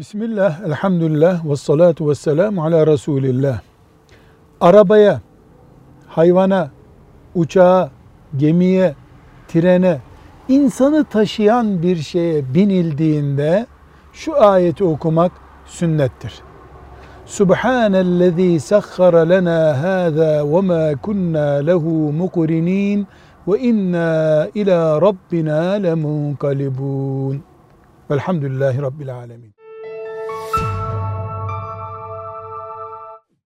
Bismillah, elhamdülillah, ve salatu ve selamu ala Resulillah. Arabaya, hayvana, uçağa, gemiye, trene, insanı taşıyan bir şeye binildiğinde şu ayeti okumak sünnettir. Subhanellezî sahhara lena hâzâ ve mâ kunnâ lehu muqrinîn ve inna ila rabbina lemunqalibun. Velhamdülillahi Rabbil alemin.